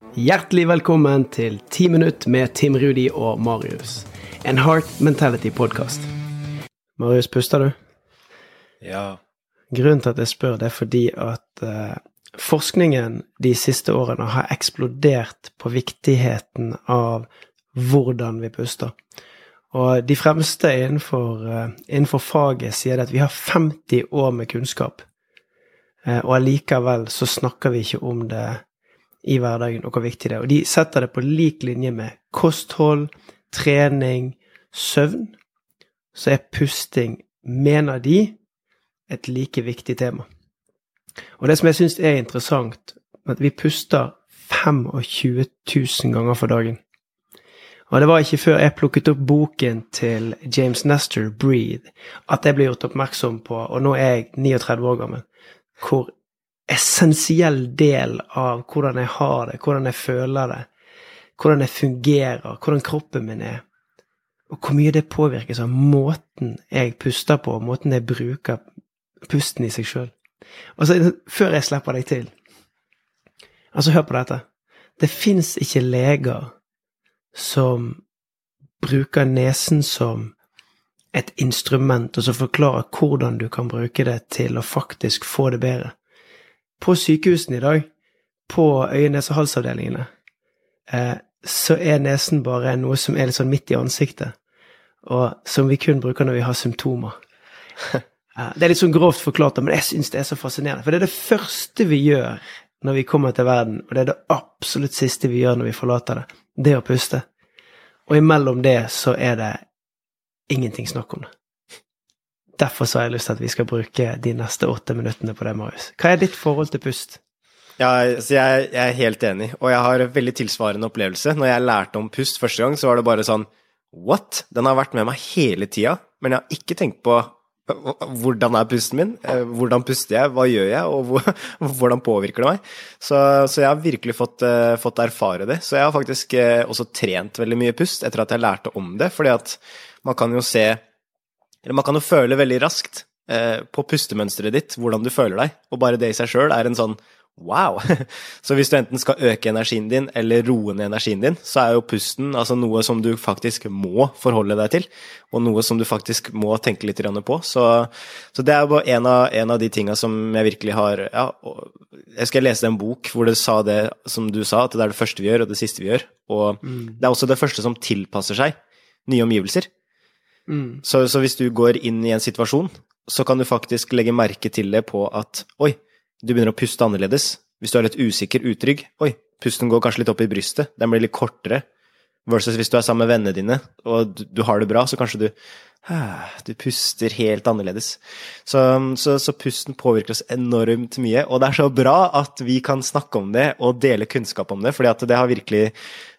Hjertelig velkommen til 10 minutt med Tim Rudi og Marius. En Heart Mentality-podkast. Marius, puster du? Ja. Grunnen til at jeg spør, det er fordi at uh, forskningen de siste årene har eksplodert på viktigheten av hvordan vi puster. Og de fremste innenfor, uh, innenfor faget sier at vi har 50 år med kunnskap, uh, og allikevel så snakker vi ikke om det i hverdagen, og hvor viktig det er. Og de setter det på lik linje med kosthold, trening, søvn. Så er pusting, mener de, et like viktig tema. Og det som jeg syns er interessant, er at vi puster 25 000 ganger for dagen. Og det var ikke før jeg plukket opp boken til James Nestor, 'Breathe', at jeg ble gjort oppmerksom på, og nå er jeg 39 år gammel, hvor essensiell del av hvordan jeg har det, hvordan jeg føler det, hvordan jeg fungerer, hvordan kroppen min er, og hvor mye det påvirkes av måten jeg puster på, måten jeg bruker pusten i seg sjøl. Altså, før jeg slipper deg til Altså, hør på dette. Det fins ikke leger som bruker nesen som et instrument, og som forklarer hvordan du kan bruke det til å faktisk få det bedre. På sykehusene i dag, på øye-, nese- og halsavdelingene, eh, så er nesen bare noe som er litt sånn midt i ansiktet, og som vi kun bruker når vi har symptomer. Eh, det er litt sånn grovt forklart, men jeg syns det er så fascinerende. For det er det første vi gjør når vi kommer til verden, og det er det absolutt siste vi gjør når vi forlater det. Det er å puste. Og imellom det så er det ingenting snakk om det. Derfor så har jeg lyst til at vi skal bruke de neste åtte minuttene på det, Marius. Hva er ditt forhold til pust? Ja, så jeg, jeg, er helt enig, og jeg har en veldig tilsvarende opplevelse. Når jeg lærte om pust første gang, så var det bare sånn What? Den har vært med meg hele tida, men jeg har ikke tenkt på hvordan er pusten min? Eh, hvordan puster jeg? Hva gjør jeg? Og hvordan påvirker det meg? Så, så jeg har virkelig fått, uh, fått, erfare det. Så jeg har faktisk uh, også trent veldig mye pust etter at jeg lærte om det. Fordi at man kan jo se Eller man kan jo føle veldig raskt uh, på pustemønsteret ditt hvordan du føler deg. Og bare det i seg sjøl er en sånn Wow! Så hvis du enten skal øke energien din eller roe ned energien din, så er jo pusten altså noe som du faktisk må forholde deg til, og noe som du faktisk må tenke litt på. Så, så det er jo en av, en av de tinga som jeg virkelig har ja, Jeg skal lese en bok hvor det sa det som du sa, at det er det første vi gjør, og det siste vi gjør. Og mm. det er også det første som tilpasser seg nye omgivelser. Mm. Så, så hvis du går inn i en situasjon, så kan du faktisk legge merke til det på at oi, du begynner å puste annerledes. Hvis du er litt usikker, utrygg, oi, pusten går kanskje litt opp i brystet, den blir litt kortere. Versus hvis du er sammen med vennene dine, og du, du har det bra, så kanskje du du puster helt annerledes. Så, så, så, pusten påvirker oss enormt mye, og det er så bra at vi kan snakke om det og dele kunnskap om det, fordi det har virkelig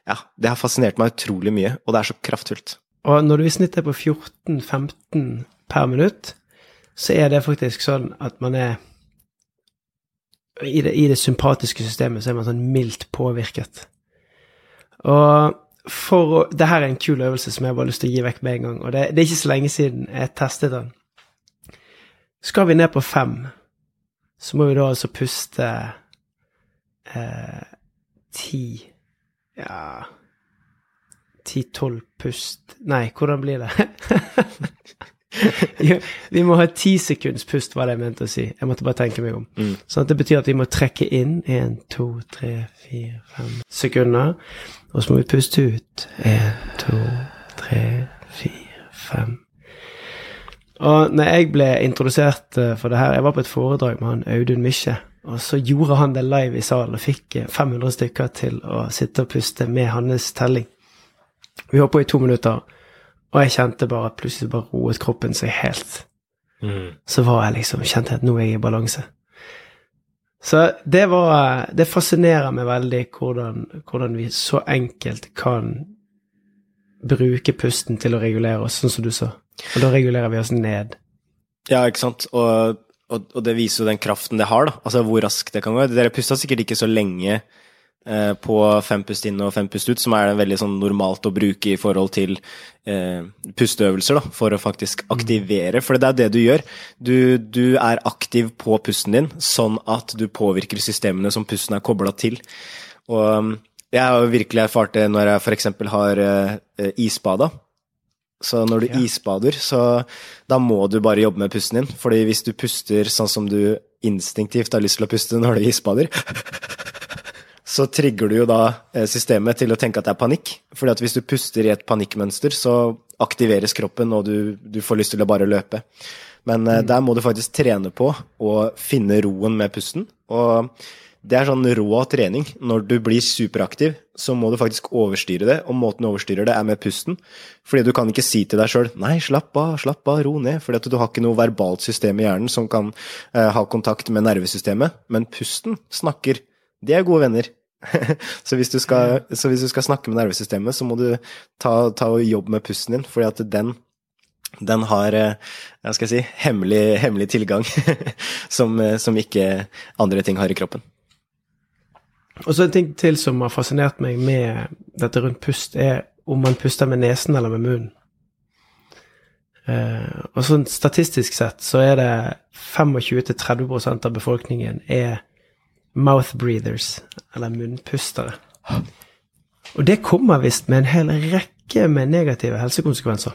ja, det har fascinert meg utrolig mye, og det er så kraftfullt. Og når du i snitt er på 14-15 per minutt, så er det faktisk sånn at man er i det, i det, sympatiske systemet så er man sånn mildt påvirket. Og for å Det her er en kul øvelse som jeg bare har lyst til å gi vekk med en gang. Og det, det er ikke så lenge siden jeg testet den. Skal vi ned på fem, så må vi da altså puste eh, ti Ja Ti-tolv pust Nei, hvordan blir det? vi må ha ti sekunds pust, var det jeg mente å si. Jeg måtte bare tenke meg om. Mm. Sånn at det betyr at vi må trekke inn én, to, tre, fire, fem sekunder. Og så må vi puste ut én, to, tre, fire, fem. Og når jeg ble introdusert eh, for det her Jeg var på et foredrag med han Audun Mykje. Og så gjorde han det live i salen og fikk 500 eh, stykker til å sitte og puste med hans telling. Vi holdt på i to minutter. Og jeg kjente bare at plutselig bare roet kroppen seg helt. Mm. Så var jeg liksom Kjente at nå er jeg i balanse. Så det var Det fascinerer meg veldig hvordan, hvordan vi så enkelt kan bruke pusten til å regulere oss, sånn som du sa. Og da regulerer vi oss ned. Ja, ikke sant. Og, og, det viser jo den kraften det har, da. Altså hvor raskt det kan gå. Dere pusta sikkert ikke så lenge på fem pust inn og fem pust ut, som er veldig sånn normalt å bruke i forhold til eh, pusteøvelser, da, for å faktisk mm. aktivere. For det er det du gjør. Du, du, er aktiv på pusten din, sånn at du påvirker systemene som pusten er kobla til. Og, Jeg har jo virkelig erfart det når jeg f.eks. har eh, isbada. Så når du Ja. isbader, så da må du bare jobbe med pusten din. Fordi hvis du puster sånn som du instinktivt har lyst til å puste når du isbader, så trigger du jo da eh, systemet til å tenke at det er panikk. Fordi at hvis du puster i et panikkmønster, så aktiveres kroppen, og du, du får lyst til å bare løpe. Men mm. der må du faktisk trene på å finne roen med pusten. Og det er sånn rå trening. Når du blir superaktiv, så må du faktisk overstyre det, og måten du overstyrer det, er med pusten. Fordi du kan ikke si til deg sjøl 'nei, slapp av, slapp av, ro ned', fordi at du har ikke noe verbalt system i hjernen som kan eh, ha kontakt med nervesystemet. Men pusten snakker. De er gode venner. så, hvis du skal, så hvis du skal snakke med nervesystemet, så må du ta, ta og jobbe med pusten din, fordi at den den har eh, hva skal jeg si, hemmelig, hemmelig tilgang som, eh, som ikke andre ting har i kroppen. Og så en ting til som har fascinert meg med dette rundt pust, er om man puster med nesen eller med munnen. Eh, og sånn statistisk sett så er det 25-30% av befolkningen er mouth breathers, eller munnpustere. Og det kommer visst med en hel rekke med negative helsekonsekvenser.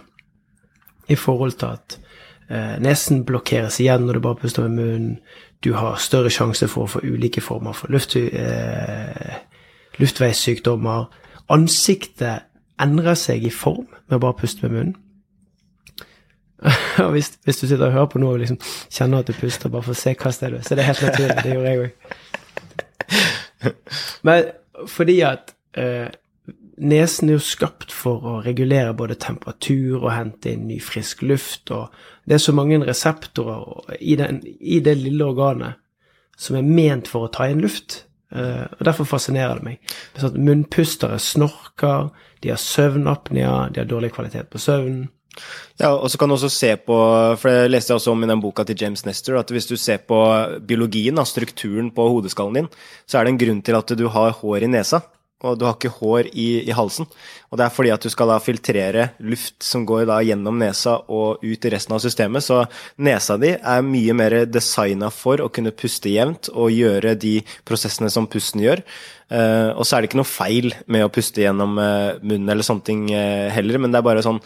I forhold til at eh, nesen blokkeres igjen når du bare puster med munnen. Du har større sjanse for å få ulike former for luft, eh, luftveissykdommer. Ansiktet endrer seg i form med å bare puste med munnen. Hvis, hvis, du sitter og hører på noe og liksom kjenner at du puster bare for å se hva sted du er, så det er helt naturlig. Det gjorde jeg òg. Men fordi at eh, nesen er jo skapt for å regulere både temperatur og hente inn ny, frisk luft, og det er så mange reseptorer i, den, i det lille organet som er ment for å ta inn luft. Uh, og Derfor fascinerer det meg. Sånn munnpustere snorker, de har søvnapnea, de har dårlig kvalitet på søvnen. Ja, og så kan du også se på, for det leste jeg også om i den boka til James Nestor, at hvis du ser på biologien, strukturen på hodeskallen din, så er det en grunn til at du har hår i nesa, og du har ikke hår i, i halsen. Og det er fordi at du skal da filtrere luft som går da gjennom nesa og ut i resten av systemet, så nesa di er mye mer designa for å kunne puste jevnt og gjøre de prosessene som pusten gjør. Uh, og så er det ikke noe feil med å puste gjennom uh, munnen eller sånne ting uh, heller, men det er bare sånn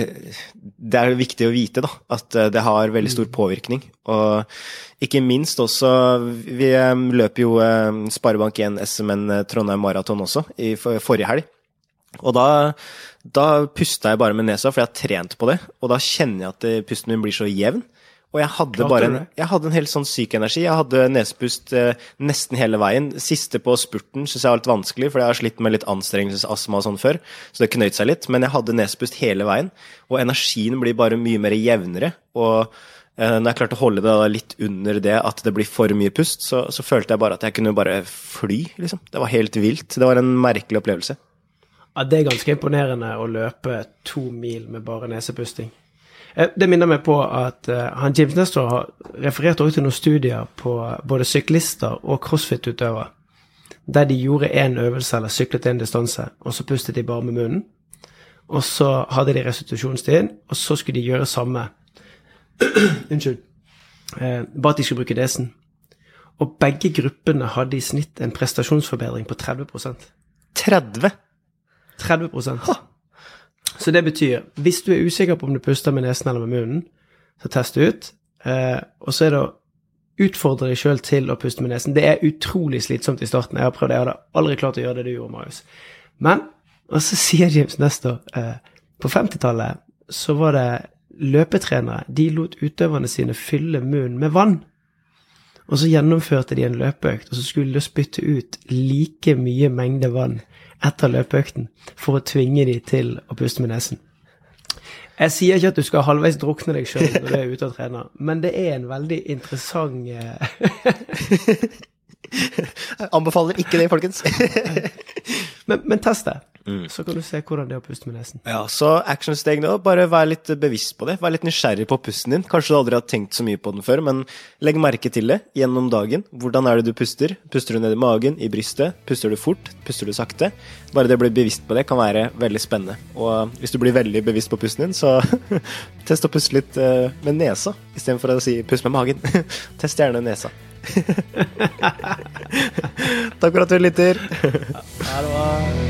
det er viktig å vite da, at det har veldig stor påvirkning. Og ikke minst også Vi løper jo Sparebank1 SMN Trondheim Maraton også i forrige helg. Og da, da pusta jeg bare med nesa, for jeg har trent på det. Og da kjenner jeg at pusten min blir så jevn. Og jeg hadde Klart bare en, jeg hadde en helt sånn syk energi. Jeg hadde nesepust eh, nesten hele veien. Siste på spurten syns jeg var litt vanskelig, for jeg har slitt med litt anstrengelsesastma og sånn før. Så det knøyt seg litt. Men jeg hadde nesepust hele veien, og energien blir bare mye mer jevnere. Og eh, når jeg klarte å holde det litt under det at det blir for mye pust, så, så følte jeg bare at jeg kunne bare fly, liksom. Det var helt vilt. Det var en merkelig opplevelse. Ja, det er ganske imponerende å løpe to mil med bare nesepusting. Eh, Det minner meg på at eh, han James Nestor har referert også til noen studier på både syklister og crossfit-utøvere, der de gjorde én øvelse eller syklet en distanse, og så pustet de bare med munnen. Og så hadde de restitusjonstid, og så skulle de gjøre samme Unnskyld. Eh, bare at de skulle bruke desen. Og begge gruppene hadde i snitt en prestasjonsforbedring på 30% 30! 30 Så det betyr, hvis du er usikker på om du puster med nesen eller med munnen, så test ut. Eh, og så er det å utfordre deg sjøl til å puste med nesen. Det er utrolig slitsomt i starten. Jeg har prøvd det, jeg hadde aldri klart å gjøre det du gjorde, Marius. Men, og så sier James Nestor eh, På 50-tallet så var det løpetrenere. De lot utøverne sine fylle munnen med vann. Og så gjennomførte de en løpeøkt, og så skulle de spytte ut like mye mengde vann etter løpeøkten for å tvinge de til å puste med nesen. Jeg sier ikke at du skal halvveis drukne deg sjøl når du er ute og trener, men det er en veldig interessant eh, Jeg anbefaler ikke det, folkens. men, men test det, så kan du se hvordan det er å puste med nesen. Ja, så actionsteg nå, bare vær litt bevisst på det. Vær litt nysgjerrig på pusten din. Kanskje du aldri har tenkt så mye på den før, men legg merke til det gjennom dagen. Hvordan er det du puster? Puster du ned i magen, i brystet? Puster du fort? Puster du sakte? Bare det å bli bevisst på det kan være veldig spennende. Og hvis du blir veldig bevisst på pusten din, så test å puste litt eh, med nesa istedenfor å si pust med magen. test gjerne nesa. Takk for at du lytter. Ha det bra.